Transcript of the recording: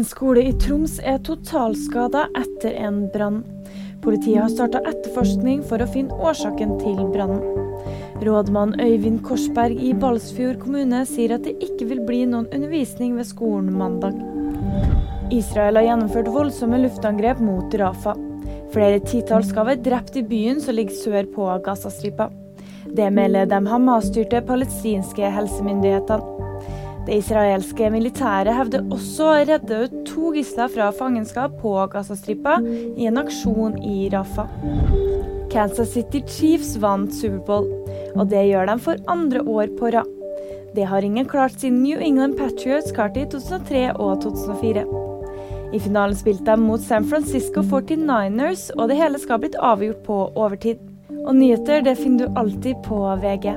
En skole i Troms er totalskada etter en brann. Politiet har starta etterforskning for å finne årsaken til brannen. Rådmann Øyvind Korsberg i Balsfjord kommune sier at det ikke vil bli noen undervisning ved skolen mandag. Israel har gjennomført voldsomme luftangrep mot Rafa. Flere titalls skal være drept i byen som ligger sør på Gazastripa. Det melder de Hamas-styrte palestinske helsemyndighetene. Det israelske militæret hevder også å redde ut to gisler fra fangenskap på Gazastripa i en aksjon i Rafa. Kansas City Chiefs vant Superbowl, og det gjør de for andre år på rad. Det har ingen klart siden New England Patriots klarte i 2003 og 2004. I finalen spilte de mot San Francisco 49ers, og det hele skal ha blitt avgjort på overtid. Og nyheter det finner du alltid på VG.